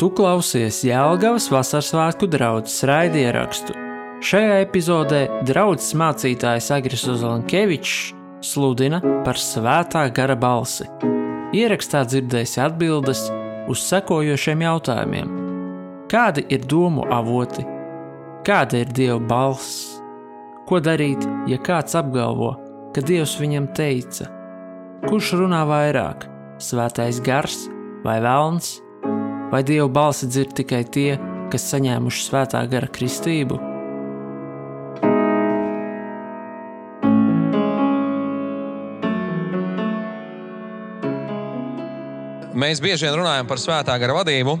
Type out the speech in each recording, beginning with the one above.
Tu klausies Jēlgavas vasaras svētku draugas raidierakstu. Šajā epizodē draugs mācītājs Agris Ozolankevičs sludina par svētā gara balsi. Ierakstā dzirdēsi atbildes uz sekojošiem jautājumiem. Kādi ir domu avoti? Kāda ir Dieva balss? Ko darīt, ja kāds apgalvo, ka Dievs viņam teica? Kurš runā vairāk, svētais gars vai vēlns? Vai Dieva balsi dzird tikai tie, kas saņēmuši svētā gara kristību? Mēs bieži vien runājam par svētā gara vadību,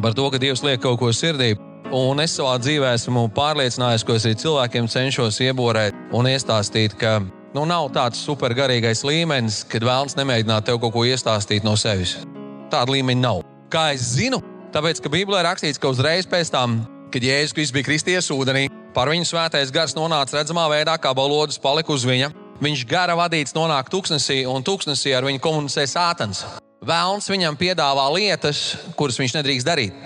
par to, ka Dievs liek kaut ko sirdī. Un es savā dzīvē esmu pārliecinājies, ko es arī cilvēkiem cenšos ieborēt un iestāstīt, ka nu, nav tāds supergarīgais līmenis, kad vēlams nemēģināt tev kaut ko iestāstīt no sevis. Tāda līmeņa nav. Kā es zinu? Tāpēc, ka Bībelē rakstīts, ka uzreiz pēc tam, kad Jēzus Kristus bija kristies ūdenī, par viņu svētais gars nonāca redzamā veidā, kā balodus palika uz viņa. Viņš gara vadīts nonāk tūkstnesī, un tūkstnesī ar viņu komunicē sātans. Vēlns viņam piedāvā lietas, kuras viņš nedrīkst darīt.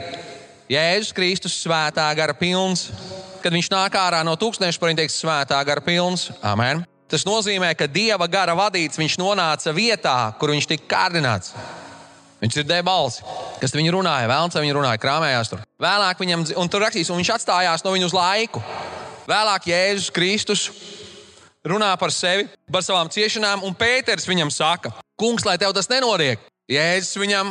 Jēzus Kristus svētā gara pilns, kad viņš nāk ārā no tūkstneša, par viņu teiks svētā gara pilns. Amen. Tas nozīmē, ka dieva gara vadīts viņš nonāca vietā, kur viņš tika kārdināts. Viņš dzirdēja balsi, kas viņu runāja, vēlams, viņa runāja, krāmējās tur. Vēlāk viņam, un tur rakstīs, un viņš atstājās no viņa uz laiku. Vēlāk Jēzus Kristus runā par sevi, par savām ciešanām, un Pēters viņam saka, Kungs, lai tev tas nenoriek. Jēzus viņam,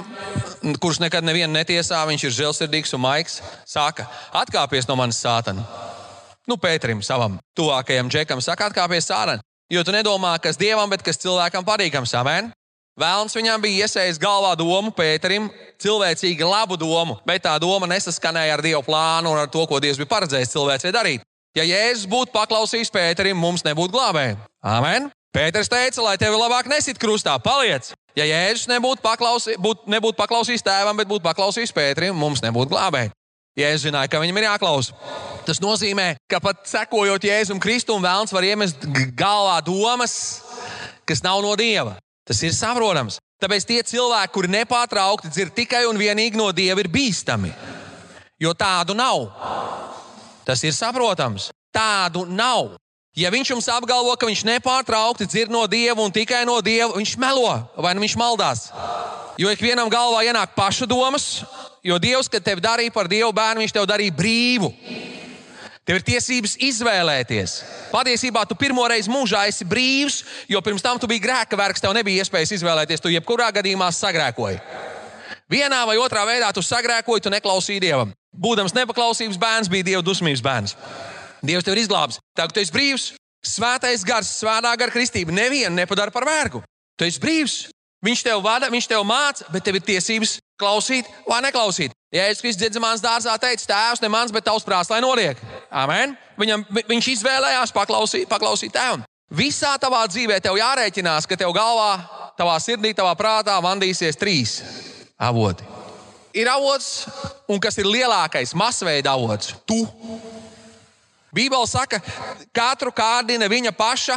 kurš nekad nevienu netiesā, viņš ir žēlsirdīgs un maigs, saka, atkāpies no manas sātana. Nu, Pēterim, savam tuvākajam džekam, saka, atkāpies sātana. Jo tu nedomā, kas dievam, bet kas cilvēkam patīkams. Amen. Vēlams viņam bija iesējis galvā domu Pēterim, cilvēcīgi labu domu, bet tā doma nesaskanēja ar Dieva plānu un ar to, ko Dievs bija paredzējis cilvēcei darīt. Ja Jēzus būtu paklausījis Pēterim, mums nebūtu glābēji. Amen! Pēters teica, lai tevi labāk nesit krustā, paliec! Ja Jēzus nebūtu, paklausī, būt, nebūtu paklausījis tēvam, bet būtu paklausījis Pēterim, mums nebūtu glābēji. Jēzus zināja, ka viņam ir jāklausa. Tas nozīmē, ka pat sekojot Jēzum Kristum, vēlams var iemest galvā domas, kas nav no Dieva. Tas ir saprotams. Tāpēc tie cilvēki, kuri nepārtraukti dzird tikai un vienīgi no Dieva, ir bīstami. Jo tādu nav. Tas ir saprotams. Tādu nav. Ja viņš jums apgalvo, ka viņš nepārtraukti dzird no Dieva un tikai no Dieva, viņš melo vai nu viņš maldās. Jo ikvienam galvā ienāk paša domas, jo Dievs, kad tevi darīja par Dievu bērnu, viņš tevi darīja brīvu. Tev ir tiesības izvēlēties. Patiesībā tu pirmo reizi mūžā esi brīvs, jo pirms tam tu biji grēka vergs, tev nebija iespējas izvēlēties. Tu jebkurā gadījumā sagrēkoji. Vienā vai otrā veidā tu sagrēkoji, tu neklausīji Dievam. Būdams nepaklausības bērns, bija Dieva dusmības bērns. Dievs tev ir izglābis. Tagad tu esi brīvs. Svētais gars, svētā gara kristība nevienu nepadara par vergu. Tu esi brīvs. Viņš tev vada, viņš tev māca, bet tev ir tiesības klausīt vai neklausīt. Jēzus Kristus dziedzamās dārzā teica, tēvs, ne mans, bet tavs prāts, lai noriek. Amen. Viņam, viņš izvēlējās paklausīt, paklausīt tēvam. Visā tavā dzīvē tev jārēķinās, ka tev galvā, tavā sirdī, tavā prātā vandīsies trīs avoti. Ir avots, un kas ir lielākais, masveida avots - tu. Bībeli saka, katru kārdina viņa paša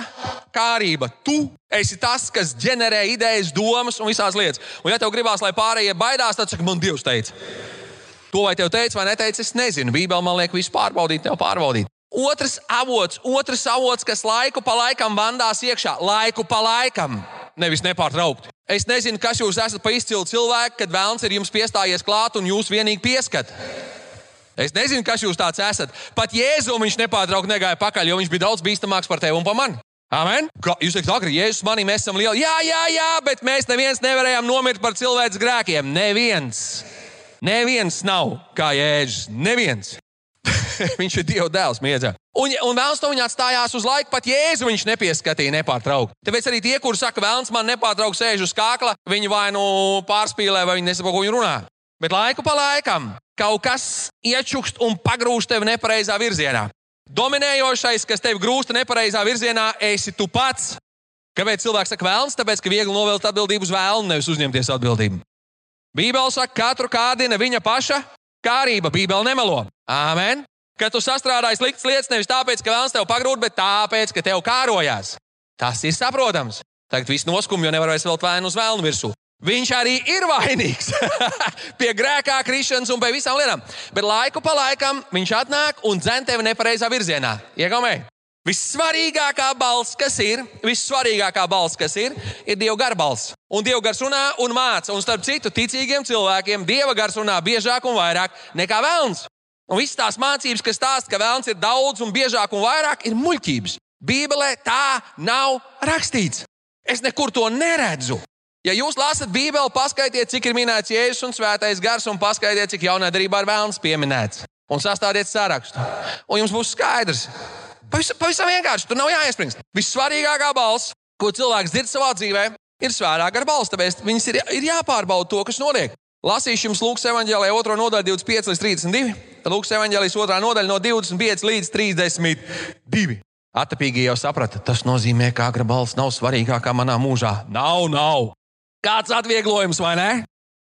kārība. Tu esi tas, kas ģenerē idejas, domas un visās lietas. Un, ja tev gribās, lai pārējie baidās, tad saka, man Dievs teica. To vai tev teica vai neteica, es nezinu. Bībeli man liek visu pārbaudīt, tev pārbaudīt. Otrs avots, otrs avots, kas laiku pa laikam vandās iekšā, laiku pa laikam, nevis nepārtraukti. Es nezinu, kas jūs esat pa izcilu cilvēku, kad vēlams ir jums piestājies klāt un jūs vienīgi pieskat. Es nezinu, kas jūs tāds esat. Pat Jēzu viņš nepārtraukti negāja pakaļ, jo viņš bija daudz bīstamāks par tevi un par mani. Amen. Kā, jūs sakat, agri, Jēzus manī mēs esam lieli. Jā, jā, jā, bet mēs neviens nevarējām nomirt par cilvēks grēkiem. Neviens. Neviens nav kā Jēzus. Neviens. viņš ir Dieva dēls, miedzā. Un, un vēlams to viņa atstājās uz laiku, pat Jēzu viņš nepieskatīja nepārtraukti. Tāpēc arī tie, kuri saka, vēlams man nepārtraukti sēž uz kākla, viņi vai nu pārspīlē, vai viņi nesaprot, ko viņi runā. Bet laiku pa laikam kaut kas iečukst un pagrūž tevi nepareizā virzienā. Dominējošais, kas tevi grūsta nepareizā virzienā, esi tu pats. Kāpēc cilvēks saka vēlams? Tāpēc, ka viegli novilkt atbildību uz vēlnu, nevis uzņemties atbildību. Bībeli saka, katru kādina viņa paša kārība. Bībeli nemelo. Āmen. Kad tu sastrādāji sliktas lietas nevis tāpēc, ka vēlams tev pagrūt, bet tāpēc, ka tev kārojās. Tas ir saprotams. Tagad viss noskum, jo nevar vairs vilkt vēnu uz vēlnu virsū. Viņš arī ir vainīgs pie grēkā, krišanas un pie visām lietām. Bet laiku pa laikam viņš atnāk un dzen tevi nepareizā virzienā. Iegaumē! Vissvarīgākā balss, kas ir, vissvarīgākā balss, kas ir, ir Dieva gara balss. Un Dieva gars runā un māca. Un starp citu, ticīgiem cilvēkiem Dieva gars runā biežāk un vairāk nekā vēlns. Un visas tās mācības, kas stāsta, ka vēlns ir daudz un biežāk un vairāk, ir muļķības. Bībelē tā nav rakstīts. Es nekur to neredzu. Ja jūs lasat Bībeli, paskaidrotiet, cik ir minēts Jēzus un Svētais Gars, un paskaidrotiet, cik jaunā darbā ir vēlams pieminēts. Un sastādiet sarakstu. Un jums būs skaidrs. Pavisam, pavisam vienkārši, tur nav jāiespringst. Vissvarīgākā balss, ko cilvēks dzird savā dzīvē, ir svētā gara balss. Tāpēc viņas ir, ir jāpārbauda to, kas notiek. Lasīšu jums Lūkas evanģēlē 2. nodaļa 25 līdz 32. Lūkas evanģēlijas 2. nodaļa no 25 līdz 32. Atapīgi jau saprata, tas nozīmē, ka agra balss nav svarīgākā manā mūžā. Nav, nav. Kāds atvieglojums, vai ne?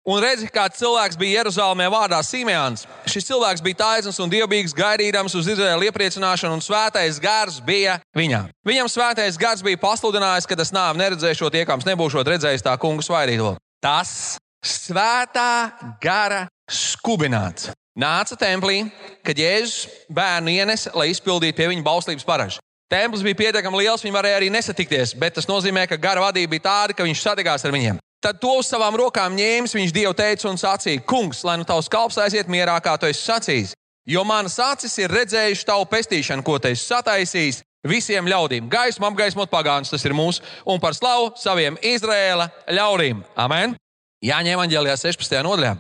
Un redzi, kā cilvēks bija Jeruzalemē vārdā Simēns. Šis cilvēks bija taisns un dievbijīgs, gaidījams uz Izraēlu iepriecināšanu, un svētais gars bija viņā. Viņam svētais gars bija pasludinājis, ka tas nāve neredzēšot, iekams nebūšot redzējis tā kungu svaidīto. Tas svētā gara skubināts. Nāca templī, kad Jēzus bērnu ienesa, lai izpildītu pie viņa bauslības paražu. Templis bija pietiekami liels, viņi varēja arī nesatikties, bet tas nozīmē, ka gara vadība bija tāda, ka viņš satikās ar viņiem. Tad to uz savām rokām ņēmis, viņš Dievu teica un sacīja: Kungs, lai nu tavs kalps aiziet mierā, kā tu esi sacījis. Jo manas acis ir redzējušas tavu pestīšanu, ko te esi sataisījis visiem ļaudīm. Gaismu apgaismot pagānus, tas ir mūsu, un par slavu saviem Izraēla ļaudīm. Amen! Jāņem evanģēlijā 16. nodaļā.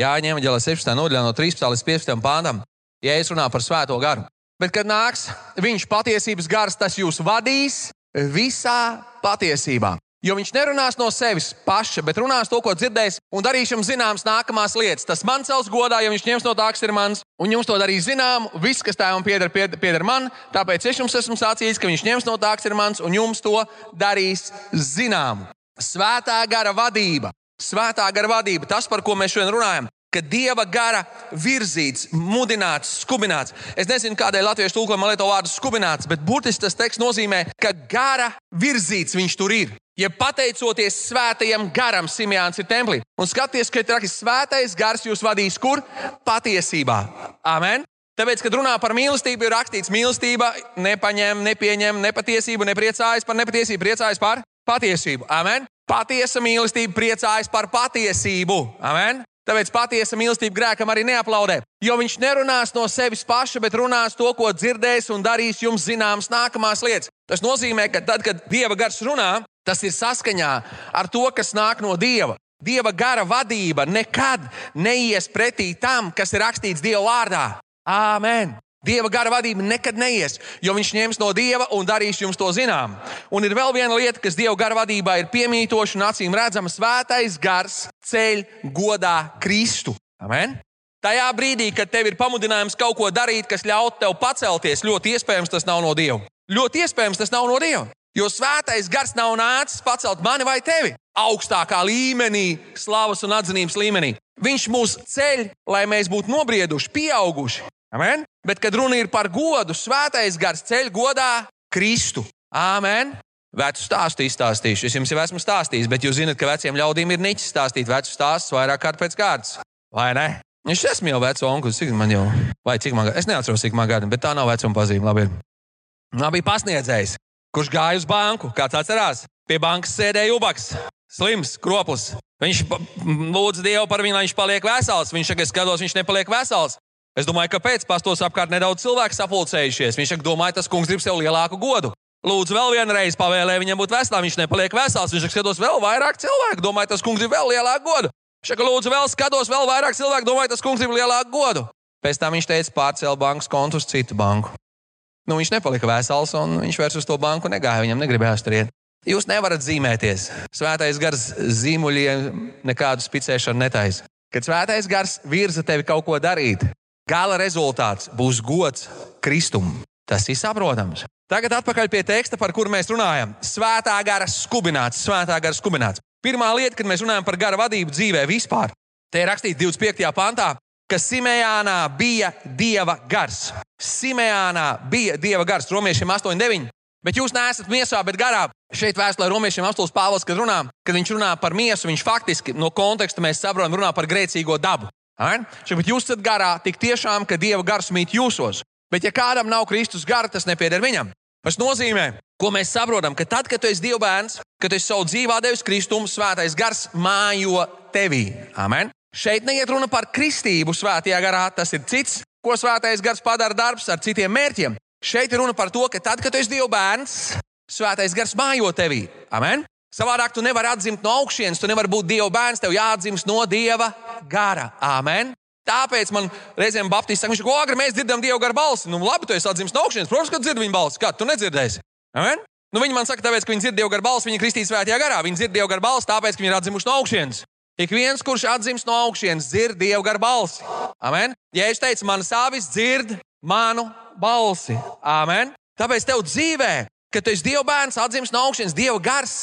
Jāņem evanģēlijā 16. nodaļā no 13. līdz 15. pāntam. Ja es runāju par svēto garu, Bet, kad nāks viņš patiesības gars, tas jūs vadīs visā patiesībā. Jo viņš nerunās no sevis paša, bet runās to, ko dzirdējis, un darīs jums zināmas nākamās lietas. Tas man cels godā, jo viņš ņems no tā, kas ir mans, un jums to darīs zinām. Viss, kas tēvam pieder, pieder man, tāpēc es jums esmu sacījis, ka viņš ņems no tā, kas ir mans, un jums to darīs zinām. Svētā gara vadība. Svētā gara vadība, tas, par ko mēs šodien runājam, ka dieva gara virzīts, mudināts, skubināts. Es nezinu, kādēļ latviešu tulkojumā lieto vārdu skubināts, bet burtiski tas teksts nozīmē, ka gara virzīts viņš tur ir. Ja pateicoties svētajam garam, Simjāns ir templī. Un skaties, ka ir rakstīts, svētais gars jūs vadīs kur? Patiesībā. Amen. Tāpēc, kad runā par mīlestību, ir rakstīts, mīlestība nepaņem, nepieņem nepatiesību, nepriecājas par nepatiesību, priecājas par patiesību. Amen. Patiesa mīlestība priecājas par patiesību. Amen. Tāpēc patiesa mīlestība grēkam arī neaplaudē. Jo viņš nerunās no sevis paša, bet runās to, ko dzirdēs un darīs jums zināmas nākamās lietas. Tas nozīmē, ka tad, kad Dieva gars runā, tas ir saskaņā ar to, kas nāk no Dieva. Dieva gara vadība nekad neies pretī tam, kas ir rakstīts Dieva vārdā. Āmen! Dieva gara vadība nekad neies, jo viņš ņems no Dieva un darīs jums to zinām. Un ir vēl viena lieta, kas Dieva gara vadībā ir piemītoša un acīm redzama. Svētais gars ceļ godā Kristu. Amen. Tajā brīdī, kad tev ir pamudinājums kaut ko darīt, kas ļaut tev pacelties, ļoti iespējams tas nav no Dieva. Ļoti iespējams tas nav no Dieva. Jo svētais gars nav nācis pacelt mani vai tevi augstākā līmenī, slavas un atzinības līmenī. Viņš mūs ceļ, lai mēs būtu nobrieduši, pieauguši. Amen? Bet, kad runa ir par godu, svētais gars ceļ godā Kristu. Amen! Vecu stāstu izstāstīšu. Es jums jau esmu stāstījis, bet jūs zināt, ka veciem ļaudīm ir niķis stāstīt vecu stāstus vairāk kārt pēc kārtas. Vai ne? Es esmu jau vecs onkurs, cik man jau, vai cik man gada. Es neatceros, cik man gada, bet tā nav vecuma pazīme. Labi. Man bija pasniedzējs, kurš gāja uz banku. Kāds atcerās? Pie bankas sēdēja ubaks, slims, kroplis. Viņš lūdza Dievu par viņu, lai viņš paliek vesels. Viņš es skatos, viņš nepaliek vesels. Es domāju, kāpēc pastos apkārt nedaudz cilvēku sapulcējušies. Viņš domāja, tas kungs grib sev lielāku godu. Lūdzu, vēl vienreiz pavēlēja viņam būt veselam. Viņš nepaliek vesels. Viņš skatos vēl vairāk cilvēku. Domāju, tas kungs grib vēl lielāku godu. Viņš saka, lūdzu, vēl skatos vēl vairāk cilvēku. Domāju, tas kungs grib lielāku godu. Pēc tam viņš teica, pārcēl bankas kontu uz citu banku. Nu, viņš nepalika vesels un viņš vairs uz to banku negāja. Viņam negribējās tur iet. Jūs nevarat zīmēties. Svētais gars zīmuļiem nekādu spicēšanu netaisa. Kad svētais gars virza tevi kaut ko darīt, Gala rezultāts būs gods Kristum. Tas ir saprotams. Tagad atpakaļ pie teksta, par kuru mēs runājam. Svētā gara skubināts, svētā gara skubināts. Pirmā lieta, kad mēs runājam par gara vadību dzīvē vispār, te ir rakstīts 25. pantā, ka Simejānā bija dieva gars. Simejānā bija dieva gars, romiešiem 8,9. Bet jūs neesat miesā, bet garā. Šeit vēstulē romiešiem apstults Pāvils, kad runā, kad viņš runā par miesu, viņš faktiski no konteksta mēs saprotam, runā par grēcīgo dabu. Šeit jūs esat garā, tik tiešām, ka Dieva gars mīt jūsos. Bet ja kādam nav Kristus gara, tas nepieder viņam. Tas nozīmē, ko mēs saprotam, ka tad, kad tu esi Dieva bērns, kad tu esi savu dzīvā devis Kristumu, svētais gars mājo tevī. Amen. Šeit neiet runa par kristību svētajā garā, tas ir cits, ko svētais gars padara darbs ar citiem mērķiem. Šeit ir runa par to, ka tad, kad tu esi Dieva bērns, svētais gars mājo tevī. Amen. Savādāk tu nevari atzimt no augšas, tu nevari būt Dieva bērns, tev jāatdzimst no Dieva gara. Amen. Tāpēc man reizēm Baptists saka, ko agri mēs dzirdam Dieva garu balsi. Nu, labi, tu esi atzīmis no augšas, protams, ka dzird viņa balsi. Kā tu nedzirdēsi? Amen? Nu, viņi man saka, tāpēc, ka viņi dzird Dieva garu balsi, viņi ir kristīti svētajā garā. Viņi dzird Dieva garu balsi, tāpēc, ka viņi ir atzimuši no augšas. Ik viens, kurš atzīst no augšas, dzird Dieva garu balsi. Amen? Ja es teicu, manas avis dzird manu balsi. Amen? Tāpēc tev dzīvē, kad tu esi Dieva bērns, atzīst no augšas, Dieva gars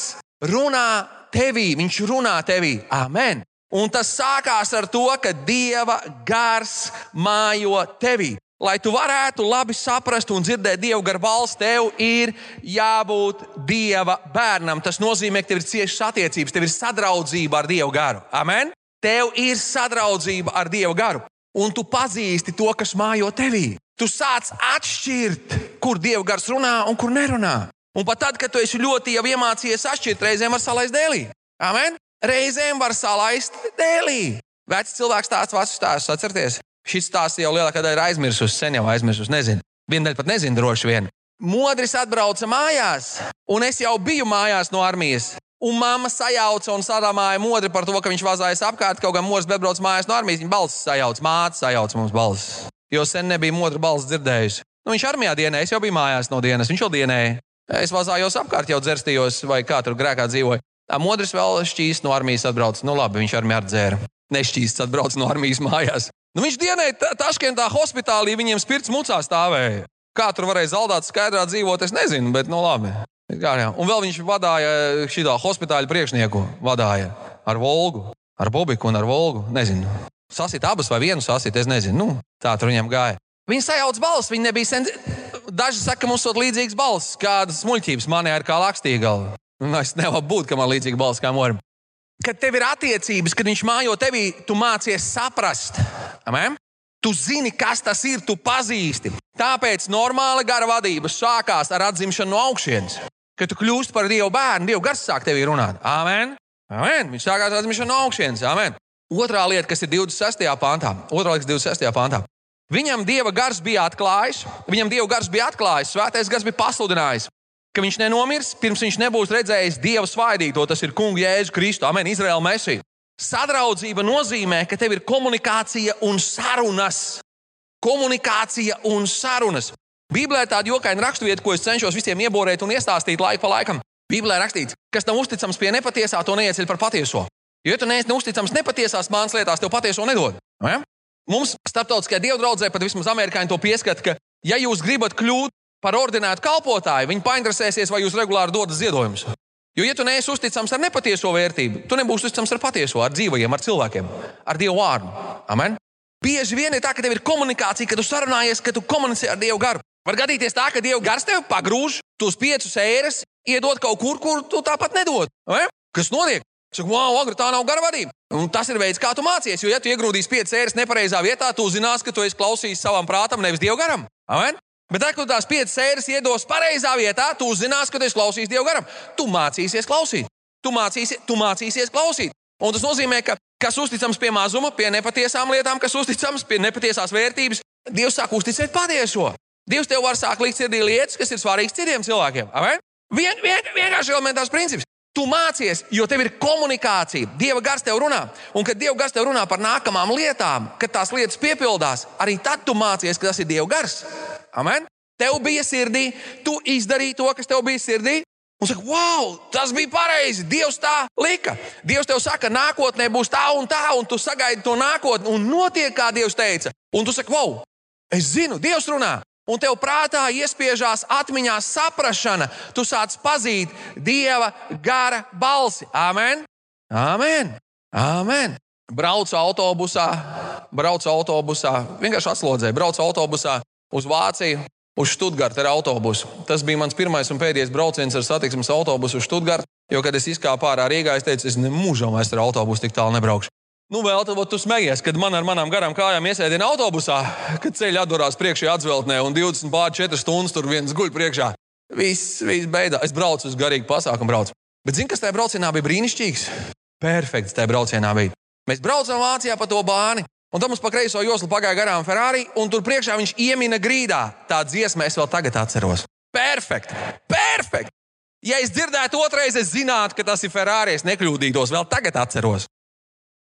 runā tevī, viņš runā tevī. Amen. Un tas sākās ar to, ka Dieva gars mājo tevī. Lai tu varētu labi saprast un dzirdēt Dievu garu balsi, tev ir jābūt Dieva bērnam. Tas nozīmē, ka tev ir ciešas attiecības, tev ir sadraudzība ar Dievu garu. Amen! Tev ir sadraudzība ar Dievu garu, un tu pazīsti to, kas mājo tevī. Tu sāc atšķirt, kur Dieva gars runā un kur nerunā. Un pat tad, kad tu esi ļoti jau iemācījies atšķirt, reizēm var salaist dēlī. Amen! Reizēm var salaist dēlī. Vecs cilvēks tāds vecus stāstus atcerieties. Šis stāsts jau lielākā daļa ir aizmirsusi, sen jau aizmirsusi, nezinu. Viena daļa pat nezina droši vien. Modris atbrauca mājās, un es jau biju mājās no armijas. Un mamma sajauca un sarāmāja modri par to, ka viņš vazājas apkārt. Kaut gan mūžs atbrauc mājās no armijas, viņa balss sajauca, māte sajauca mums balss. Jo sen nebija modra balss dzirdējusi. Nu, viņš armijā dienēja, es jau biju mājās no dienas, viņš jau dienēja. Es vazājos apkārt, jau dzerstījos, vai kā tur grēkā dzīvoju. Tā modrs vēl šķīst no armijas atbrauc. Nu, labi, viņš armijā dzēra. Nešķīsts atbrauc no armijas mājās. Nu, viņš dienēja Taškentā hospitālī, viņiem spirts mucā stāvēja. Kā tur varēja zaldāt skaidrā dzīvot, es nezinu, bet nu labi. Jā, jā. Un vēl viņš vadīja šī hospitāla priekšnieku, vadīja ar Volgu, ar Bobiku un ar Volgu. Nezinu. Sasit abas vai vienu sasit, es nezinu. Nu, tā tur viņam gāja. Viņi sajauc balss, viņi nebija sen. Daži saka, ka mums ir līdzīgs balss, kādas muļķības manī ir kā lakstīga. Nu, es nevaru būt, ka man ir līdzīga balss kā morim. Kad tev ir attiecības, kad viņš mājo tevī, tu mācies saprast. Amen? Tu zini, kas tas ir, tu pazīsti. Tāpēc normāla gara vadība sākās ar atzimšanu no augšas. Kad tu kļūsi par Dievu bērnu, Dieva gars sāk tevī runāt. Amen. Amen. Viņš sākās ar atzimšanu no augšas. Amen. Otrā lieta, kas ir 26. pāntā, otrā lieta, 26. pāntā. Viņam Dieva gars bija atklājis, viņam Dieva gars bija atklājis, svētais gars bija pasludinājis, ka viņš nenomirs, pirms viņš nebūs redzējis Dieva svaidīto, tas ir Kungu Jēzu Kristu, Amen, Izraēla Mēsiju. Sadraudzība nozīmē, ka tev ir komunikācija un sarunas. Komunikācija un sarunas. Bībelē ir tāda jokaina raksturvieta, ko es cenšos visiem ieborēt un iestāstīt laiku pa laikam. Bībelē rakstīts, kas nav uzticams pie nepatiesā, to neieceļ par patieso. Jo, ja tu neesi neusticams nepatiesās mākslas lietās, tev patieso nedod. Ja? Mums starptautiskajā dievdraudzē, pat vismaz amerikāņi to pieskata, ka, ja jūs gribat kļūt par ordinētu kalpotāju, viņi painteresēsies, vai jūs regulāri dodat ziedojumus. Jo, ja tu neesi uzticams ar nepatieso vērtību, tu nebūsi uzticams ar patieso, ar dzīvajiem, ar cilvēkiem, ar Dievu vārdu. Amen. Bieži vien ir tā, ka tev ir komunikācija, ka tu sarunājies, ka tu komunicē ar Dievu garu. Var gadīties tā, ka Dieva gars tev pagrūž tos piecus eirus, iedod kaut kur, kur tu tāpat nedod. Amen? Kas notiek? Saka, wow, agri, tā nav gara vadība. Un tas ir veids, kā tu mācies. Jo, ja tu iegrūdīsi piecas eirus nepareizā vietā, tu zinās, ka tu esi klausījis savam prātam, nevis Dieva garam. Amen? Bet, tad, kad tās piecas sēras iedos pareizā vietā, tu uzzināsi, ka tu esi klausījis Dievu garam. Tu mācīsies klausīt. Tu mācīsies, tu mācīsies klausīt. Un tas nozīmē, ka kas uzticams pie mazuma, pie nepatiesām lietām, kas uzticams pie nepatiesās vērtības, Dievs sāk uzticēt patieso. Dievs tev var sākt likt sirdī lietas, kas ir svarīgas citiem cilvēkiem. Amen? Vien, vien, vienkārši elementārs princips. Tu mācies, jo tev ir komunikācija. Dieva gars tev runā. Un, kad Dieva gars tev runā par nākamām lietām, kad tās lietas piepildās, arī tad tu mācies, ka tas ir Dieva gars. Amen? Tev bija sirdī, tu izdarīji to, kas tev bija sirdī. Un saka, wow, tas bija pareizi. Dievs tā lika. Dievs tev saka, nākotnē būs tā un tā, un tu sagaidi to nākotni, un notiek, kā Dievs teica. Un tu saki, wow, es zinu, Dievs runā. Un tev prātā iespiežās atmiņā saprāšana. Tu sāc pazīt Dieva gara balsi. Amen! Amen! Amen. Braucu autobusā, braucu autobusā, vienkārši atslodzēju, braucu autobusā uz Vāciju. uz Stuttgartu ar autobusu. Tas bija mans pirmais un pēdējais brauciens ar satiksmes autobusu uz Stuttgartu. Jo, kad es izkāpu ārā Rīgā, es teicu, es nemūžam vairs ar autobusu tik tālu nebraukšu. Nu, vēl tev tu smejies, kad man ar manām garām kājām iesēdina autobusā, kad ceļš atdurās priekšā atzveltnē un 20 pār 4 stundas tur viens guļ priekšā. Viss, viss beidzās. Es braucu uz garīgu pasākumu. Braucu. Bet zini, kas tajā braucienā bija brīnišķīgs? Perfekts tajā braucienā bija. Mēs braucām Vācijā pa to bāni. Un tam mums pa kreiso joslu pagāja garām Ferrari, un tur priekšā viņš iemina grīdā. Tā dziesma es vēl tagad atceros. Perfekti! Perfekti! Ja es dzirdētu otrais, es zinātu, ka tas ir Ferrari. Es nekļūdītos, vēl tagad atceros.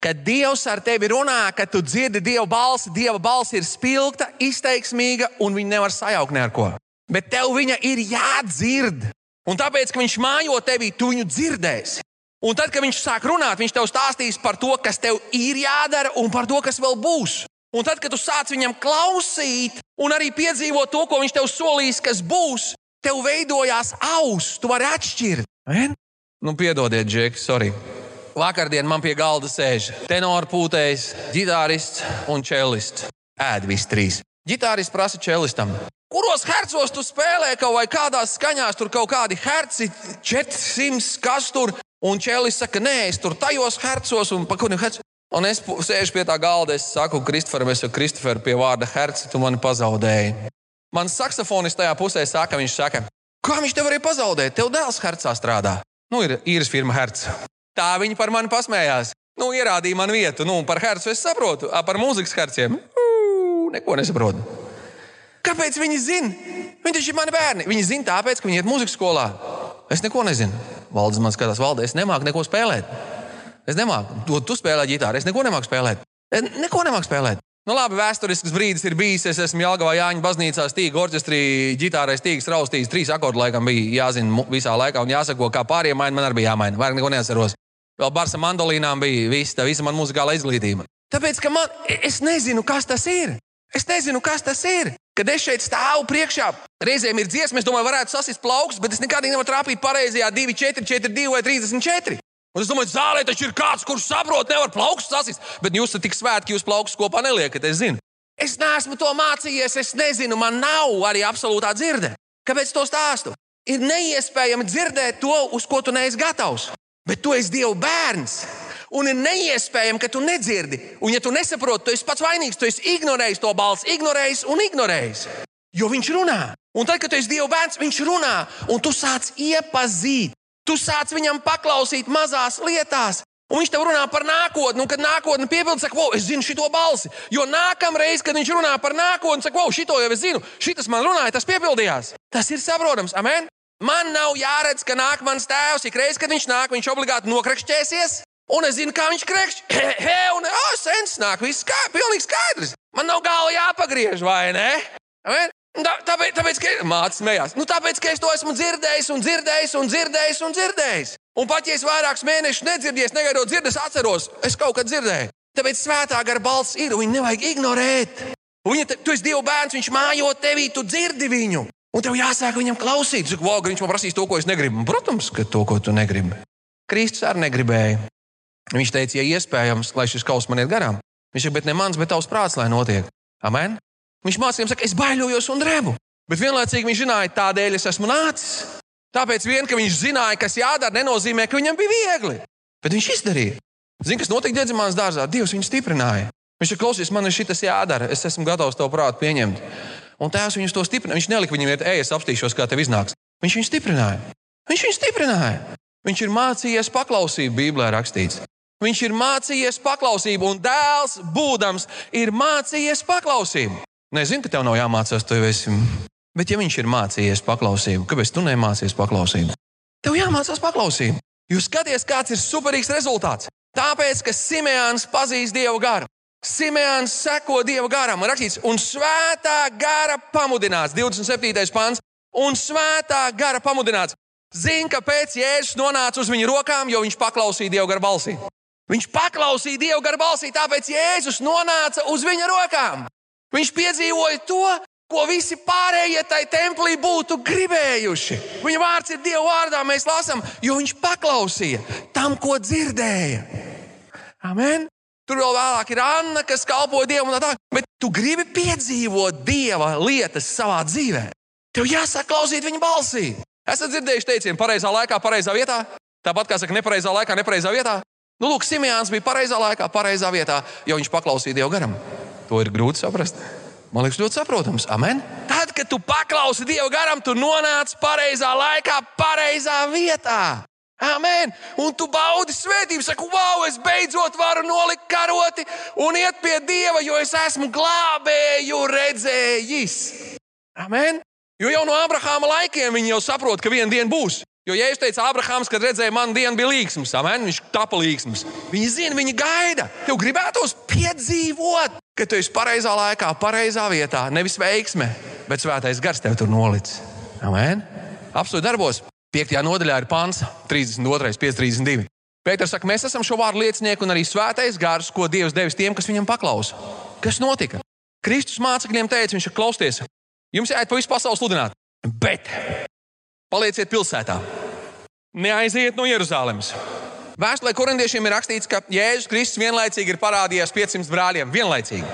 Kad Dievs ar tevi runā, kad tu dzirdi Dieva balsi, Dieva balss ir spilgta, izteiksmīga un viņa nevar sajaukt neko. Bet tev viņa ir jādzird. Un tāpēc, ka viņš mājo tevī, tu viņu dzirdēsi. Un tad, kad viņš sāk runāt, viņš tev stāstīs par to, kas tev ir jādara un par to, kas vēl būs. Un tad, kad tu sāc viņam klausīt un arī piedzīvot to, ko viņš tev solīs, kas būs, tev veidojās auss, tu vari atšķirt. Amen? Nu, piedodiet, Džeki, sorry. Vakardien man pie galda sēž tenors, pūtējs, ģitārists un čelists. Ēd visi trīs. Ģitārists prasa čelistam, kuros hercos tu spēlē, kaut vai kādās skaņās tur kaut kādi herci, 400, kas tur Un Čēlis saka, nē, es tur tajos hercos un pa kuriem hercos. Un es sēžu pie tā galda, es saku, Kristoferam, es jau Kristoferu pie vārda herci, tu mani pazaudēji. Mans saksofonists tajā pusē saka, viņš saka, kā viņš tev varēja pazaudēt? Tev dēls hercā strādā. Nu, ir īres firma Hertz. Tā viņi par mani pasmējās. Nu, ierādīja man vietu, nu, par hercu es saprotu, a, par mūzikas herciem. Uu, neko nesaprotu. Kāpēc viņi zina? Viņi taču ir mani bērni. Viņi zina tāpēc, ka viņi iet mūzikas skolā. Es neko nezinu. Valdes man skatās, valdē, es nemāku neko spēlēt. Es nemāku. Tu, tu spēlē ģitāru, es neko nemāku spēlēt. Es neko nemāku spēlēt. Nu, labi, vēsturisks brīdis ir bijis. Es esmu Jālgavā Jāņa baznīcā stīga orķestrī, ģitārai stīgs raustījis. Trīs akordi laikam bija jāzina visā laikā un jāsako, kā pārējiem maina, man arī bija jāmaina. Vairāk neko neatceros. Vēl Barsa mandolīnām bija visa, tā, visa man muzikāla izglītība. Tāpēc, ka man, es nezinu, kas tas ir. Es nezinu, kas tas ir. Kad es šeit stāvu priekšā, reizēm ir dziesma, es domāju, varētu sasist plaukstus, bet es nekad nevaru trāpīt pareizajā 2, 4, 4, 2 vai 34. Un es domāju, zālē taču ir kāds, kurš saprot, nevar plaukstus sasist. Bet jūs esat tik svēti, ka jūs plaukstus kopā neliekat. Es zinu. Es neesmu to mācījies, es nezinu, man nav arī absolūtā dzirde. Kāpēc to stāstu? Ir neiespējami dzirdēt to, uz ko tu neesi gatavs. Bet tu esi Dieva bērns. Un ir neiespējami, ka tu nedzirdi. Un, ja tu nesaproti, tu esi pats vainīgs. Tu esi ignorējis to balsi, ignorējis un ignorējis. Jo viņš runā. Un tad, kad tu esi Dieva bērns, viņš runā, un tu sāc iepazīt. Tu sāc viņam paklausīt mazās lietās. Un viņš tev runā par nākotni, un kad nākotne piepildās, saka, wow, es zinu šo balsi. Jo nākamreiz, kad viņš runā par nākotni, saka, wow, šito jau es zinu, šis man runāja, tas piepildījās. Tas ir saprotams, amen. Man nav jāredz, ka nāk mans tēvs, ik reiz, kad viņš nāk, viņš obligāti nokrakšķēsies. Un es zinu, kā viņš krekšķi. He, un oh, sens nāk, viss kā, pilnīgi skaidrs. Man nav galva jāpagriež, vai ne? Amen? Tā, tāpēc, tāpēc, ka mācis smējās. Nu, tāpēc, ka es to esmu dzirdējis, un dzirdējis, un dzirdējis, un dzirdējis. Un pat ja es vairākus mēnešus nedzirdēju, negaidot dzirdēt, atceros, es kaut kad dzirdēju. Tāpēc svētā gara balss ir, un viņu nevajag ignorēt. Viņa, tu esi Dieva bērns, viņš mājo tevī, tu dzirdi viņu. Un tev jāsāk viņam klausīt. Zinu, wow, viņš man prasīs to, ko es negribu. Protams, ka to, ko tu negribi. Kristus arī negribēja. Viņš teica, ja iespējams, lai šis kaus man iet garām. Viņš saka, bet ne mans, bet tavs prāts, lai notiek. Amen. Viņš mācījums saka, es baidījos un drebu. Bet vienlaicīgi viņš zināja, tādēļ es esmu nācis. Tāpēc vien, ka viņš zināja, kas jādara, nenozīmē, ka viņam bija viegli. Bet viņš izdarīja. Zini, kas notika Dievs dārzā? Dievs viņu stiprināja. Viņš ir klausies, man ir šis jādara, es esmu gatavs tavu prātu pieņemt. Un tēvs viņus to stiprināja. Viņš nelika viņam iet, ej, es apstīšos, kā tev iznāks. Viņš viņu stiprināja. Viņš viņu stiprināja. Viņš ir mācījies paklausību, Bībelē rakstīts. Viņš ir mācījies paklausību, un dēls, būdams, ir mācījies paklausību. Nezinu, ka tev nav jāmācās, tu esi. Bet, ja viņš ir mācījies paklausību, kāpēc tu nemācies paklausību? Tev jāmācās paklausību. Jūs skaties, kāds ir superīgs rezultāts. Tāpēc, ka Simēns pazīst Dieva garu. Simēns seko Dieva garam. Ir rakstīts, un svētā gara pamudināts, 27. pāns, un svētā gara pamudināts. Zini, kāpēc Jēzus nonāca uz viņa rokām, jo viņš paklausīja Dieva garu balsī. Viņš paklausīja Dievu garu balsī, tāpēc Jēzus nonāca uz viņa rokām. Viņš piedzīvoja to, ko visi pārējie tajā templī būtu gribējuši. Viņa vārds ir Dieva vārdā, mēs lasām, jo viņš paklausīja tam, ko dzirdēja. Amen. Tur vēl vēlāk ir Anna, kas kalpoja Dievam, un tā tālāk. Bet tu gribi piedzīvot Dieva lietas savā dzīvē. Tev jāsāk klausīt viņa balsī. Esat dzirdējuši teicienu, pareizā laikā, pareizā vietā? Tāpat kā saka, nepareizā laikā, nepareizā vietā. Nu, lūk, Simjāns bija pareizā laikā, pareizā vietā, jo viņš paklausīja Dievu garam. To ir grūti saprast. Man liekas, ļoti saprotams. Amen. Tad, kad tu paklausi Dieva garam, tu nonāc pareizā laikā, pareizā vietā. Amen. Un tu baudi svētību, saki, wow, es beidzot varu nolikt karoti un iet pie Dieva, jo es esmu glābēju redzējis. Amen. Jo jau no Abrahāma laikiem viņi jau saprot, ka viena diena būs. Jo, ja es teicu, Abrahāms, kad redzēja, man diena bija līgsms, amen, viņš tapa līgsms. Viņi zina, viņi gaida. Tev gribētos piedzīvot, ka tu esi pareizā laikā, pareizā vietā, nevis veiksme, bet svētais gars tev tur nolicis. Amen. Absolūti darbos. 5. nodaļā ir pāns 32, 532. Pēters saka, mēs esam šo vārdu liecinieki un arī svētais gars, ko Dievs devis tiem, kas viņam paklausa. Kas notika? Kristus mācekļiem teica, viņš ir klausties. Jums jāiet pa visu pasauli sludināt, bet palieciet pilsētā. Neaiziet no Jeruzalemes. Vēstulē korintiešiem ir rakstīts, ka Jēzus Kristus vienlaicīgi ir parādījies 500 brāļiem. Vienlaicīgi.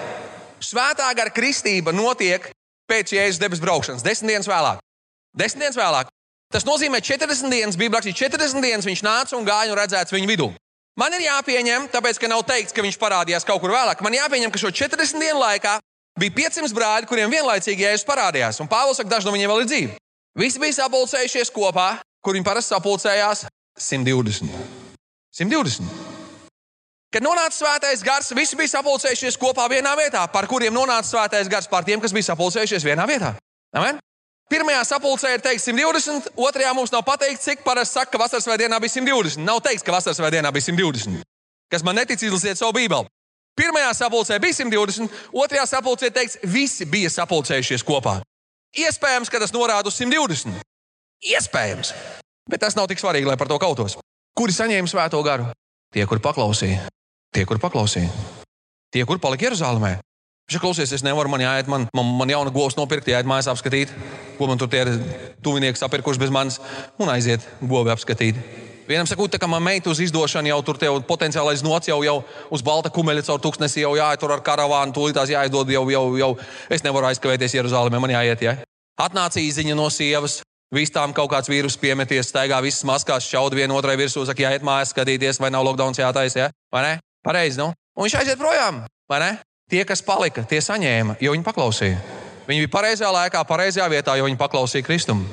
Svētā gara kristība notiek pēc Jēzus debesu braukšanas, desmit dienas vēlāk. Desmit dienas vēlāk. Tas nozīmē, ka 40 dienas bija rakstīts, 40 dienas viņš nāca un gāja un redzēts viņu vidū. Man ir jāpieņem, tāpēc, ka nav teikts, ka viņš parādījās kaut kur vēlāk. Man jāpieņem, ka šo 40 dienu laikā bija 500 brāļi, kuriem vienlaicīgi Jēzus parādījās. Un Pāvils saka, daži no viņiem vēl ir dzīvi. Visi bija sapulcējušies kopā, kur viņi parasti sapulcējās 120. 120. Kad nonāca svētais gars, visi bija sapulcējušies kopā vienā vietā, par kuriem nonāca svētais gars, par tiem, kas bija sapulcējušies vienā vietā. Amen? Pirmajā sapulcē ir teikts 120, otrajā mums nav pateikts, cik parasti saka, ka vasaras svētdienā bija 120. Nav teikts, ka vasaras svētdienā bija 120. Kas man netic, izlasiet savu bībeli. Pirmajā sapulcē bija 120, otrajā sapulcē teikts, visi bija sapulcējušies kopā. Iespējams, ka tas norāda uz 120. Iespējams. Bet tas nav tik svarīgi, lai par to kautos. Kuri saņēma svēto garu? Tie, kur paklausīja. Tie, kur paklausīja. Tie, kur palika Jeruzalemē. Viņš klausies, es nevaru, man jāiet, man, man, man jauna govs nopirkt, jāiet mājās apskatīt, ko man tur tie ir tuvinieki sapirkuši bez manis, un aiziet govi apskatīt. Vienam sakot, ka man meitu uz izdošanu jau tur tev potenciālais nots jau, jau uz balta kumeļa caur tūkstnesi jau jāietur ar karavānu, tūlītās jāizdod jau, jau, jau. Es nevaru aizkavēties Jeruzalemē, man jāiet. Ja? Atnāca īziņa no sievas. Visām kaut kāds vīrus piemeties, staigā visas maskās, šaud vienu otrai virsū, saka, jāiet mājās skatīties, vai nav lockdown jātaisa. Ja? Vai ne? Pareizi, nu? Un viņš aiziet projām, vai ne? Tie, kas palika, tie saņēma, jo viņi paklausīja. Viņi bija pareizajā laikā, pareizajā vietā, jo viņi paklausīja Kristum.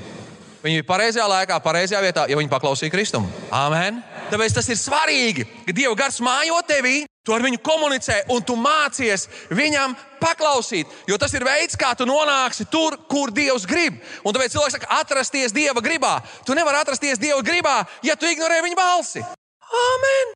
Viņi bija pareizajā laikā, pareizajā vietā, jo viņi paklausīja Kristum. Amen. Tāpēc tas ir svarīgi, ka Dieva gars mājo tevī, tu ar viņu komunicē un tu mācies viņam paklausīt. Jo tas ir veids, kā tu nonāksi tur, kur Dievs grib. Un tāpēc cilvēks saka, atrasties Dieva gribā. Tu nevari atrasties Dieva gribā, ja tu ignorē viņa balsi. Amen.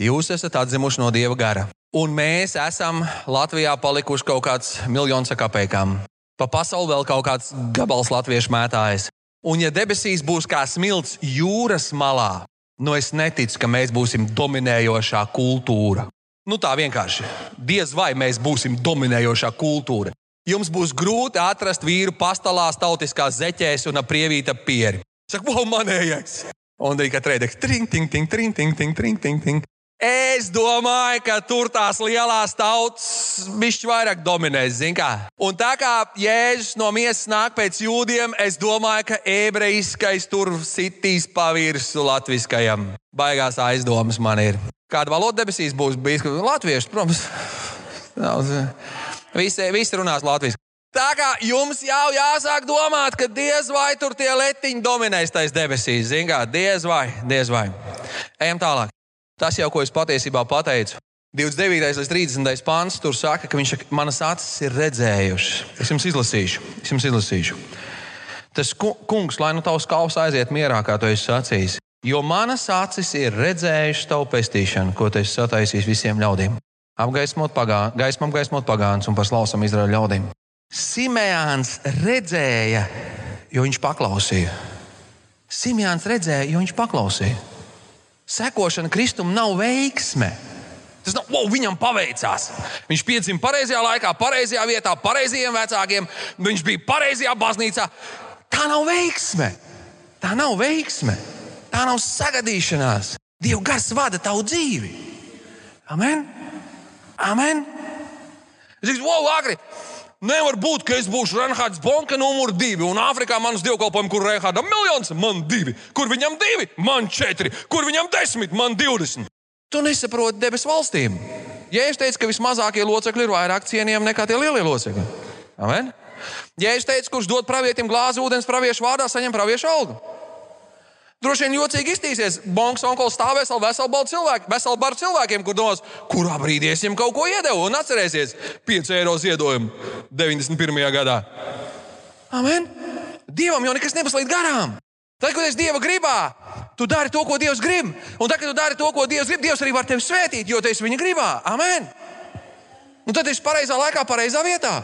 Jūs esat atzimuši no Dieva gara. Un mēs esam Latvijā palikuši kaut kāds miljons kapekām. Pa pasauli vēl kaut kāds gabals latviešu mētājs. Un, ja debesīs būs kā smilts jūras malā, nu es neticu, ka mēs būsim dominējošā kultūra. Nu, tā vienkārši. Diez vai mēs būsim dominējošā kultūra. Jums būs grūti atrast vīru pastāvās, tautiskā zeķēs un aprievīta pieri. Saka, wow, manējais! Un arī katrai reizē tring, ting, ting, tring, ting, ting, tring, ting, ting. Es domāju, ka tur tās lielās tautas bišķi vairāk dominēs, zin kā. Un tā kā Jēzus no miesas nāk pēc jūdiem, es domāju, ka ebrejiskais tur sitīs pa virsmu latviskajam. Baigās aizdomas man ir. Kāda valoda debesīs būs bijis? Latviešu, protams. Visi, visi runās latviešu. Tā kā jums jau jāsāk domāt, ka diez vai tur tie letiņi dominēs tais debesīs. Kā diez vai, diez vai. Ejam tālāk. Tas jau, ko es patiesībā pateicu. 29. līdz 30. pāns tur saka, ka viņš manas acis ir redzējušas. Es jums izlasīšu. Es jums izlasīšu. Tas kungs, lai nu tavs kalps aiziet mierā, kā tu esi sacījis. Jo manas acis ir redzējušas tavu pestīšanu, ko tu esi sataisījis visiem ļaudīm. Apgaismot pagānu, gaismu apgaismot pagānus un paslausam Izraēļa ļaudīm. Simēns redzēja, jo viņš paklausīja. Simēns redzēja, jo viņš paklausīja. Sekošana Kristum nav veiksme. Tas nav, wow, viņam paveicās. Viņš piedzima pareizajā laikā, pareizajā vietā, pareizajiem vecākiem. Viņš bija pareizajā baznīcā. Tā nav veiksme. Tā nav veiksme. Tā nav sagadīšanās. Dieva gars vada tavu dzīvi. Amen. Amen. Es domāju, wow, agri. Nevar būt, ka es būšu Renhards Bonka numur divi, un Āfrikā manas dievkalpojumi, kur Renhardam miljons, man divi, kur viņam divi, man četri, kur viņam desmit, man divdesmit. Tu nesaproti debesu valstīm. Ja es teicu, ka vismazākie locekļi ir vairāk cienījami nekā tie lielie locekļi, Amen? Ja es teicu, kurš dod pravietim glāzi ūdens praviešu vārdā, saņem praviešu algu. Droši vien jocīgi iztīsies. Bankas onkulis stāvēs vēl veselu baldu cilvēku, veselu baru cilvēkiem, kur domās, kurā brīdī es viņam kaut ko iedevu. Un atcerēsies, 5 eiro ziedojumu 91. gadā. Amen! Dievam jau nekas nepaslīd garām. Tad, kad esi Dieva gribā, tu dari to, ko Dievs grib. Un tad, kad tu dari to, ko Dievs grib, Dievs arī var tevi svētīt, jo tu esi viņa gribā. Amen! Un tad esi pareizā laikā, pareizā vietā.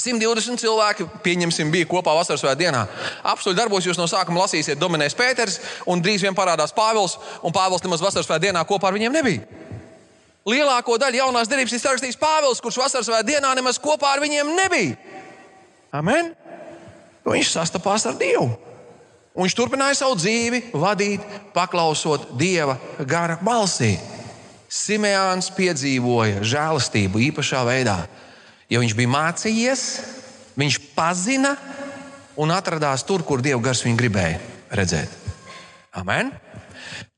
120 cilvēki, pieņemsim, bija kopā vasaras svētdienā dienā. Apstākļu darbos jūs no sākuma lasīsiet, dominēs Pēters, un drīz vien parādās Pāvils, un Pāvils nemaz vasaras svētdienā dienā kopā ar viņiem nebija. Lielāko daļu jaunās derības ir sarakstījis Pāvils, kurš vasaras svētdienā dienā nemaz kopā ar viņiem nebija. Amen! Viņš sastapās ar Dievu. Un viņš turpināja savu dzīvi vadīt, paklausot Dieva gara balsī. Simeāns piedzīvoja žēlastību īpašā veidā jo viņš bija mācījies, viņš pazina un atradās tur, kur Dieva gars viņu gribēja redzēt. Amen!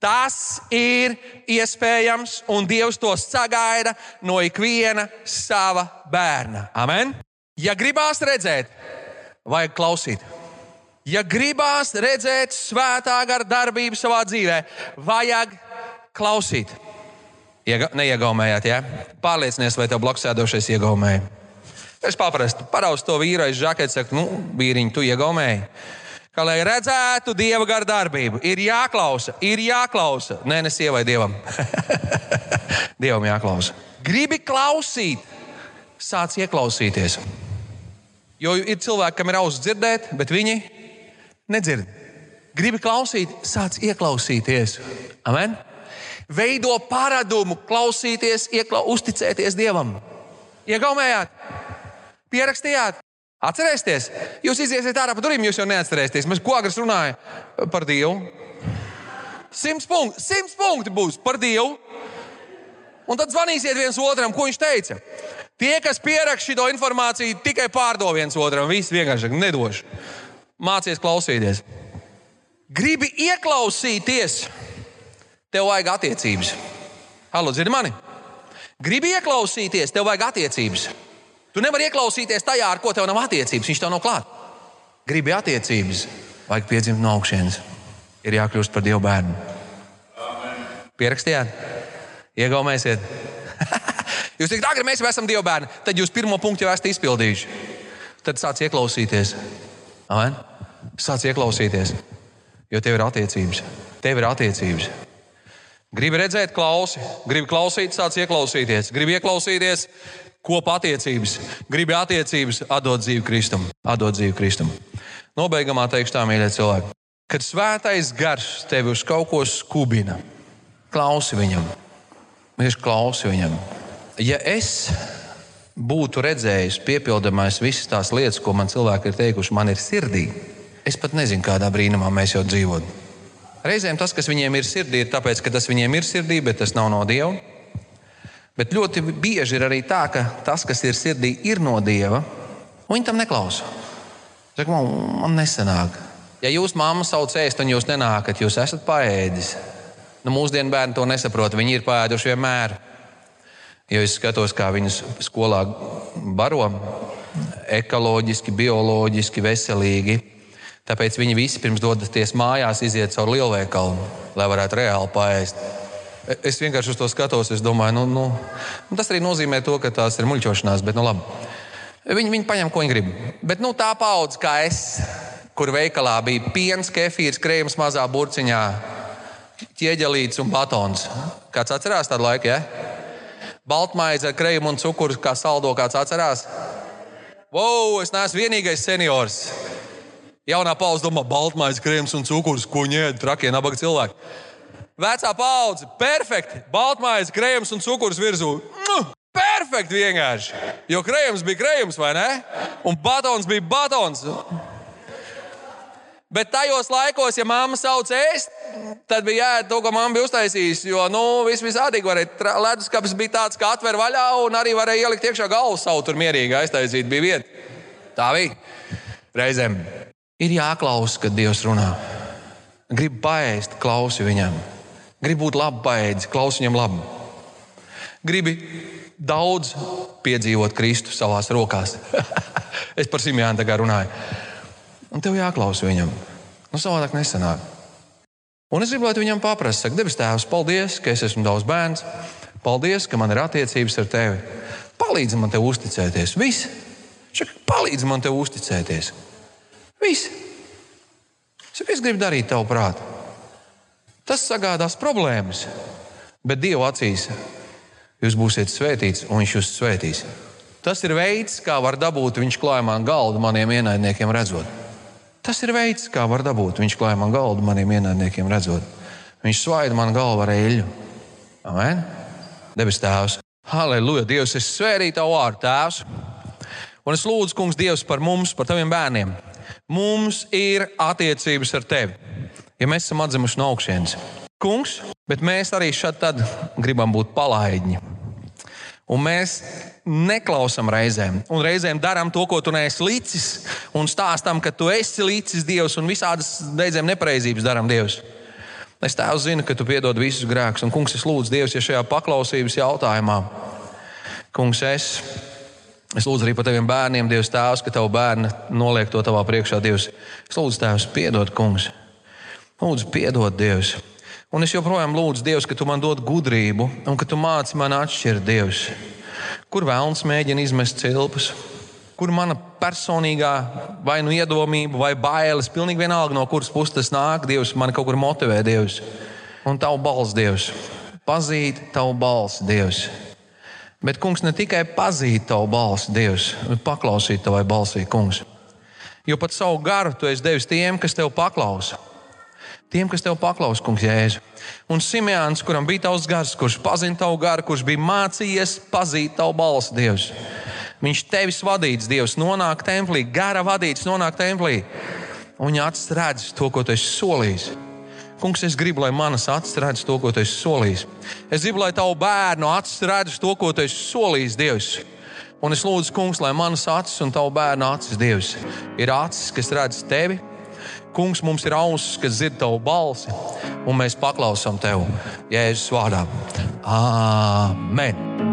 Tas ir iespējams, un Dievs to sagaida no ikviena sava bērna. Amen! Ja gribās redzēt, vajag klausīt. Ja gribās redzēt svētā gara darbību savā dzīvē, vajag klausīt. Iega, neiegaumējāt, ja? Pārliecinies, vai tev blakus sēdošais iegaumēja. Es paprastu paraustu to vīru aiz žaketes, saku, nu, vīriņ, tu iegaumēji. Kā lai redzētu dieva garu darbību, ir jāklausa, ir jāklausa. Nē, ne sievai, dievam. dievam jāklausa. Gribi klausīt, sāc ieklausīties. Jo ir cilvēki, kam ir auss dzirdēt, bet viņi nedzird. Gribi klausīt, sāc ieklausīties. Amen? Veido paradumu, klausīties, iekla, uzticēties Dievam. Iegaumējāt! Pierakstījāt? Atcerēsieties, jūs iziesiet ārā pa durvīm, jūs jau neatcerēsieties. Mēs ko agresīvi runājam par Dievu? Simts punkti, simts punkti būs par Dievu. Un tad zvanīsiet viens otram, ko viņš teica. Tie, kas pierakst šo informāciju, tikai pārdod viens otram. Viss vienkārši nedošu. Mācies klausīties. Gribi ieklausīties, tev vajag attiecības. Halo, dzirdi mani? Gribi ieklausīties, tev vajag attiecības. Tu nevari ieklausīties tajā, ar ko tev nav attiecības. Viņš tev nav klāts. Gribi attiecības, vajag piedzimt no augšas. Ir jākļūst par Dieva bērnu. Pierakstījāt, iegaumēsiet. jūs teikt, agri mēs jau esam Dieva bērni, tad jūs pirmo punktu jau esat izpildījuši. Tad sāc ieklausīties. Amen? Sāc ieklausīties, jo tev ir attiecības. Tev ir attiecības. Gribu redzēt, klausi, gribu klausīt, sāc ieklausīties, gribu ieklausīties, kopā attiecības, gribi attiecības, atdot dzīvi Kristum. Atdot dzīvi Kristum. Nobeigumā teikšu tā, mīļie cilvēki. Kad svētais gars tevi uz kaut ko skubina, klausi viņam. Viņš klausi viņam. Ja es būtu redzējis, piepildamais visas tās lietas, ko man cilvēki ir teikuši, man ir sirdī, es pat nezinu, kādā brīnumā mēs jau dzīvojam. Reizēm tas, kas viņiem ir sirdī, ir tāpēc, ka tas viņiem ir sirdī, bet tas nav no Dieva. Bet ļoti bieži ir arī tā, ka tas, kas ir sirdī, ir no dieva, un viņi tam neklausa. Saka, man, man nesanāk. Ja jūs mamma sauc ēst, un jūs nenākat, jūs esat paēdis. Nu, mūsdienu bērni to nesaprot. Viņi ir paēduši vienmēr. Jo es skatos, kā viņus skolā baro ekoloģiski, bioloģiski, veselīgi. Tāpēc viņi visi pirms dodaties mājās, iziet cauri lielveikalu, lai varētu reāli paēst. Es vienkārši uz to skatos, es domāju, nu, nu, nu, tas arī nozīmē to, ka tās ir muļķošanās, bet nu, labi. Viņi, viņi paņem, ko viņi grib. Bet nu, tā paudze, kā es, kur veikalā bija piens, kefīrs, krējums mazā burciņā, ķieģelīts un batons. Kāds atcerās tādu laiku? Ja? Baltmaize ar krējumu un cukuru kā saldo, kāds atcerās? Wow, es neesmu vienīgais seniors. Jaunā paudze domā, baltmaize, krējums un cukurs, ko ņēma trakie nabaga cilvēki. Vecā paudze, perfekti. Baltmaize, krējums un cukurs virsū. Perfekti vienkārši. Jo krējums bija krējums, vai ne? Un batons bija batons. Bet tajos laikos, ja mamma sauc ēst, tad bija jāēd to, ko mamma bija uztaisījusi. Jo nu, viss visādīgi varēja. Leduskapis bija tāds, ka atver vaļā un arī varēja ielikt iekšā galvu savu tur mierīgi aiztaisīt. Bija vieta. Tā bija. Reizēm ir jāklausa, kad Dievs runā. Gribu paēst, klausi viņam. Gribu būt labi paēdis, klausi viņam labi. Gribi daudz piedzīvot Kristu savās rokās. es par Simjānu tagad runāju. Un tev jāklausa viņam. Nu, savādāk nesanāk. Un es gribētu viņam paprast, saka, debes Tēvs, paldies, ka es esmu tavs bērns. Paldies, ka man ir attiecības ar tevi. Palīdzi man te uzticēties. Viss. Palīdzi man te uzticēties. Viss. Es gribu darīt tavu prātu. Tas sagādās problēmas, bet Dieva acīs jūs būsiet svētīts un Viņš jūs svētīs. Tas ir veids, kā var dabūt viņš klājumā galdu maniem ienaidniekiem redzot. Tas ir veids, kā var dabūt. Viņš klāja man galdu maniem ienaidniekiem, redzot. Viņš svaida man galvu ar eļļu. Amen. Debes Tēvs, Halleluja! Dievs, es svērīju tavu vārdu, Tēvs. Un es lūdzu, Kungs, Dievs, par mums, par taviem bērniem. Mums ir attiecības ar tevi, ja mēs esam atzimuši no augšas. Kungs, bet mēs arī šeit gribam būt palaidņi. Un mēs neklausām reizēm, un reizēm darām to, ko tu neesi līdzis, un stāstām, ka tu esi līdzis Dievs, un visādas reizēm nepareizības darām Dievs. Es tā zinu, ka tu piedod visus grēkus, un kungs, es lūdzu Dievs, ja šajā paklausības jautājumā, kungs, es, es lūdzu arī par taviem bērniem, Dievs, tēvs, ka tavu bērnu noliek to tavā priekšā, Dievs. Es lūdzu, Tēvs, piedod, kungs, lūdzu, piedod, Dievs. Un es joprojām lūdzu, Dievs, ka tu man dod gudrību, un ka tu māci man atšķirt, Dievs kur vēlams mēģina izmest cilpus, kur mana personīgā vai nu iedomība, vai bailes, pilnīgi vienalga no kuras puses tas nāk, Dievs man kaut kur motivē, Dievs. Un tavu balsi, Dievs, pazīt tavu balsi, Dievs. Bet, kungs, ne tikai pazīt tavu balsi, Dievs, bet paklausīt tavai balsī, kungs. Jo pat savu garu tu esi devis tiem, kas tev paklausa. Tiem, kas tev paklaus, kungs, Jēzu. Un Simjāns, kuram bija tavs gars, kurš pazina tavu garu, kurš bija mācījies pazīt tavu balsi, Dievs. Viņš tevis vadīts, Dievs, nonāk templī, gara vadīts, nonāk templī. Un viņa acis redz to, ko tu esi solījis. Kungs, es gribu, lai manas acis redz to, ko tu esi solījis. Es gribu, lai tavu bērnu acis redz to, ko tu esi solījis, Dievs. Un es lūdzu, Kungs, lai manas acis un tavu bērnu acis, Dievs, ir acis, kas redz tevi Kungs, mums ir ausis, kas dzird tavu balsi, un mēs paklausām tev Jēzus vārdā. Āmen!